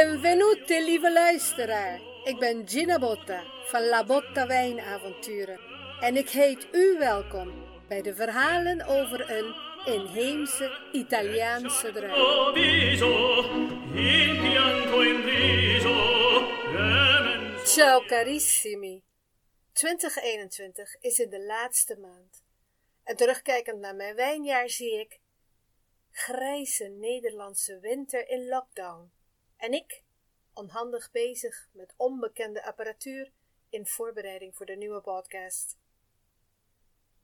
Benvenuti, lieve luisteraar. Ik ben Gina Botta van La Botta Wijnavonturen. En ik heet u welkom bij de verhalen over een inheemse Italiaanse druif. Ciao carissimi. 2021 is in de laatste maand. En terugkijkend naar mijn wijnjaar zie ik grijze Nederlandse winter in lockdown. En ik, onhandig bezig met onbekende apparatuur in voorbereiding voor de nieuwe podcast.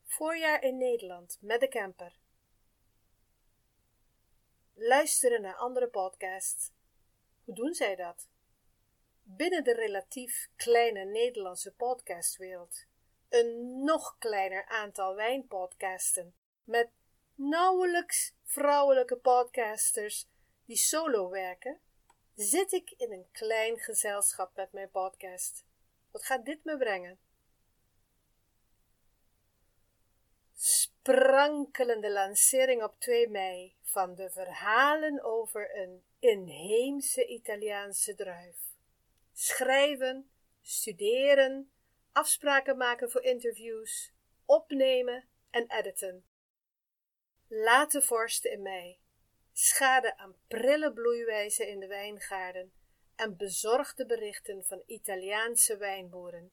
Voorjaar in Nederland met de camper. Luisteren naar andere podcasts. Hoe doen zij dat? Binnen de relatief kleine Nederlandse podcastwereld. Een nog kleiner aantal wijnpodcasten met nauwelijks vrouwelijke podcasters die solo werken, zit ik in een klein gezelschap met mijn podcast. Wat gaat dit me brengen? Sprankelende lancering op 2 mei van de verhalen over een inheemse Italiaanse druif. Schrijven, studeren, afspraken maken voor interviews, opnemen en editen. Late vorst in mei, schade aan prille bloeiwijzen in de wijngaarden en bezorgde berichten van Italiaanse wijnboeren.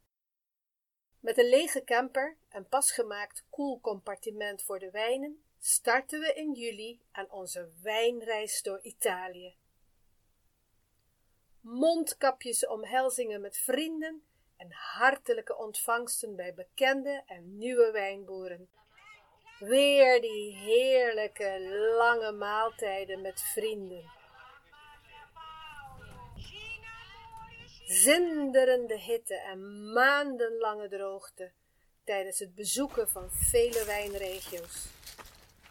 Met een lege camper en pasgemaakt koelcompartiment voor de wijnen starten we in juli aan onze wijnreis door Italië. Mondkapjes omhelzingen met vrienden en hartelijke ontvangsten bij bekende en nieuwe wijnboeren. Weer die heerlijke lange maaltijden met vrienden. Zinderende hitte en maandenlange droogte tijdens het bezoeken van vele wijnregio's.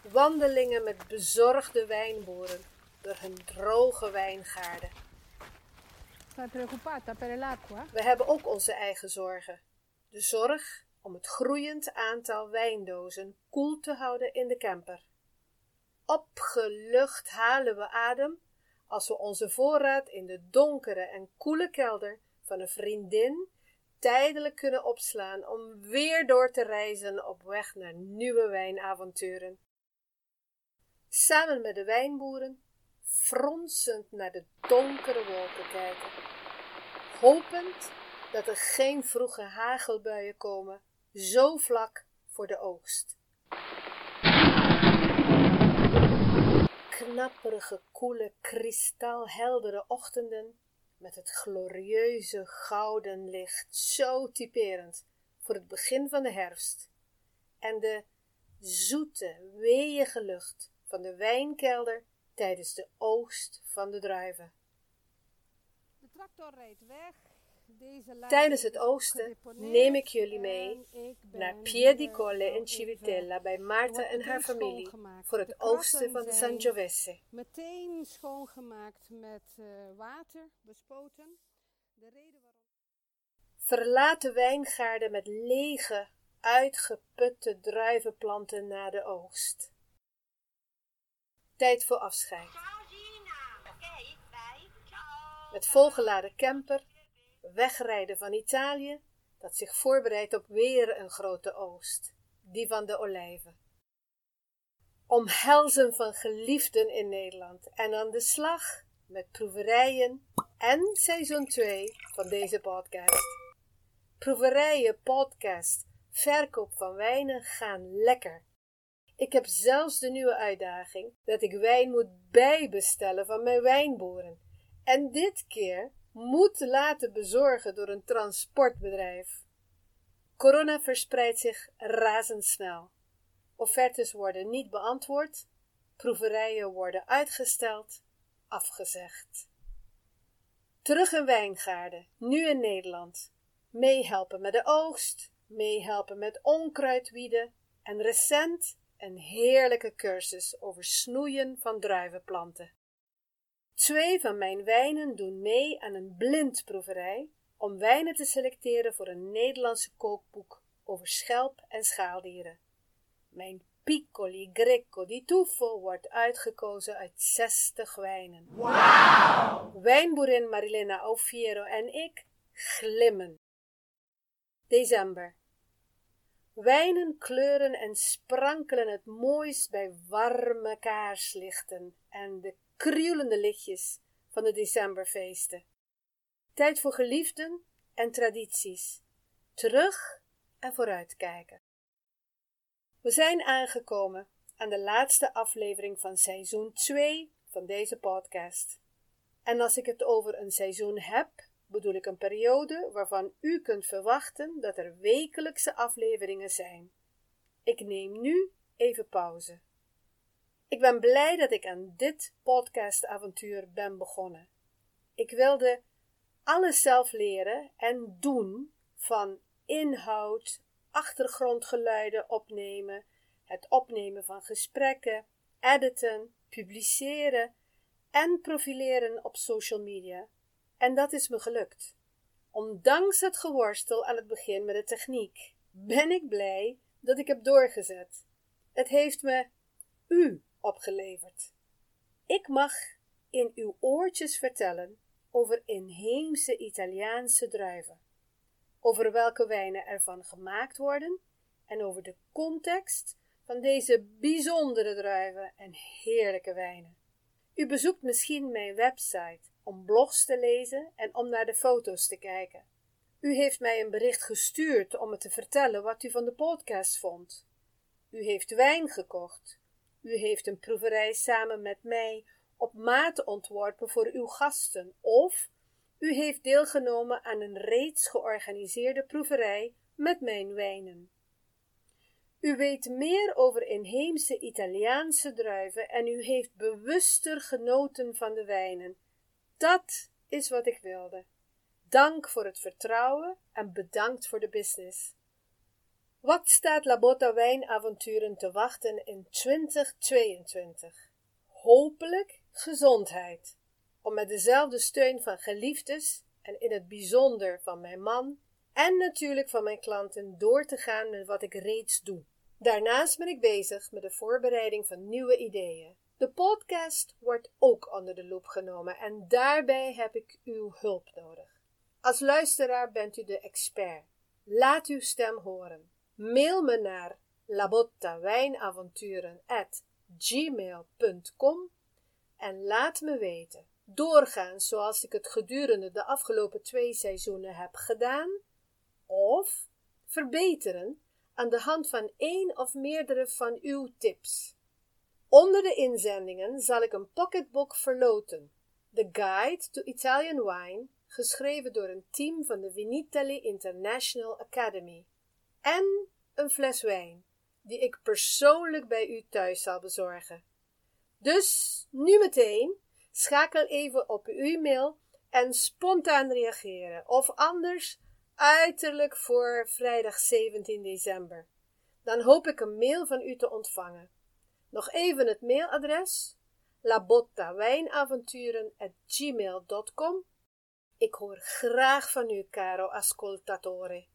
Wandelingen met bezorgde wijnboeren door hun droge wijngaarden. We hebben ook onze eigen zorgen. De zorg om het groeiend aantal wijndozen koel te houden in de camper. Opgelucht halen we adem als we onze voorraad in de donkere en koele kelder van een vriendin tijdelijk kunnen opslaan om weer door te reizen op weg naar nieuwe wijnavonturen. Samen met de wijnboeren fronsend naar de donkere wolken kijken, hopend dat er geen vroege hagelbuien komen, zo vlak voor de oogst. Knapperige, koele, kristalheldere ochtenden met het glorieuze gouden licht, zo typerend voor het begin van de herfst, en de zoete, weeige lucht van de wijnkelder tijdens de oogst van de druiven. De tractor reed weg. Tijdens het oosten neem ik jullie mee naar Piedicolle in Civitella bij Marta en haar familie voor het oosten van de Sangiovese. Meteen schoongemaakt met uh, water, bespoten. De reden waarom... Verlaten wijngaarden met lege, uitgeputte druivenplanten na de oogst. Tijd voor afscheid. Met volgeladen camper wegrijden van Italië, dat zich voorbereidt op weer een grote oost, die van de olijven. Omhelzen van geliefden in Nederland en aan de slag met proeverijen en seizoen 2 van deze podcast. Proeverijen, podcast, verkoop van wijnen gaan lekker. Ik heb zelfs de nieuwe uitdaging dat ik wijn moet bijbestellen van mijn wijnboeren. En dit keer moet laten bezorgen door een transportbedrijf. Corona verspreidt zich razendsnel. Offertes worden niet beantwoord, proeverijen worden uitgesteld, afgezegd. Terug in wijngaarden, nu in Nederland. Meehelpen met de oogst, meehelpen met onkruidwieden en recent een heerlijke cursus over snoeien van druivenplanten. Twee van mijn wijnen doen mee aan een blindproeverij om wijnen te selecteren voor een Nederlandse kookboek over schelp- en schaaldieren. Mijn Piccoli Greco di Tuffo wordt uitgekozen uit 60 wijnen. Wow! Wijnboerin Marilena Ofiero en ik glimmen. December. Wijnen kleuren en sprankelen het mooist bij warme kaarslichten en de krulende lichtjes van de decemberfeesten. Tijd voor geliefden en tradities. Terug en vooruitkijken. We zijn aangekomen aan de laatste aflevering van seizoen 2 van deze podcast. En als ik het over een seizoen heb, bedoel ik een periode waarvan u kunt verwachten dat er wekelijkse afleveringen zijn. Ik neem nu even pauze. Ik ben blij dat ik aan dit podcastavontuur ben begonnen. Ik wilde alles zelf leren en doen van inhoud, achtergrondgeluiden opnemen, het opnemen van gesprekken, editen, publiceren en profileren op social media. En dat is me gelukt. Ondanks het geworstel aan het begin met de techniek, ben ik blij dat ik heb doorgezet. Het heeft me u opgeleverd. Ik mag in uw oortjes vertellen over inheemse Italiaanse druiven, over welke wijnen ervan gemaakt worden en over de context van deze bijzondere druiven en heerlijke wijnen. U bezoekt misschien mijn website om blogs te lezen en om naar de foto's te kijken. U heeft mij een bericht gestuurd om me te vertellen wat u van de podcast vond. U heeft wijn gekocht. U heeft een proeverij samen met mij op maat ontworpen voor uw gasten, of u heeft deelgenomen aan een reeds georganiseerde proeverij met mijn wijnen. U weet meer over inheemse Italiaanse druiven en u heeft bewuster genoten van de wijnen. Dat is wat ik wilde. Dank voor het vertrouwen en bedankt voor de business. Wat staat Labotta Wijnavonturen te wachten in 2022? Hopelijk gezondheid, om met dezelfde steun van geliefdes en in het bijzonder van mijn man en natuurlijk van mijn klanten door te gaan met wat ik reeds doe. Daarnaast ben ik bezig met de voorbereiding van nieuwe ideeën. De podcast wordt ook onder de loep genomen en daarbij heb ik uw hulp nodig. Als luisteraar bent u de expert. Laat uw stem horen. Mail me naar labottawijnavonturen@gmail.com en laat me weten. Doorgaan zoals ik het gedurende de afgelopen twee seizoenen heb gedaan, of verbeteren aan de hand van één of meerdere van uw tips. Onder de inzendingen zal ik een pocketbook verloten, The Guide to Italian Wine, geschreven door een team van de Vinitali International Academy, en een fles wijn, die ik persoonlijk bij u thuis zal bezorgen. Dus nu meteen schakel even op uw e-mail en spontaan reageren, of anders uiterlijk voor vrijdag 17 december. Dan hoop ik een mail van u te ontvangen. Nog even het mailadres labottawijnavonturen@gmail.com. Ik hoor graag van u, caro ascoltatore.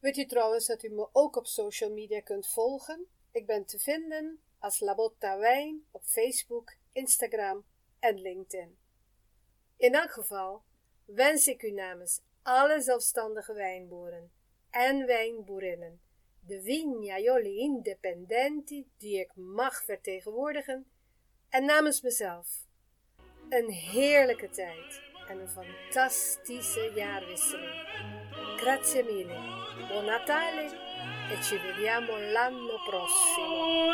Weet u trouwens dat u me ook op social media kunt volgen? Ik ben te vinden als Labotta Wijn op Facebook, Instagram en LinkedIn. In elk geval wens ik u namens alle zelfstandige wijnboeren en wijnboerinnen, de vignaioli independenti die ik mag vertegenwoordigen, en namens mezelf, een heerlijke tijd en een fantastische jaarwisseling. Grazie mille, buon Natale e ci vediamo l'anno prossimo.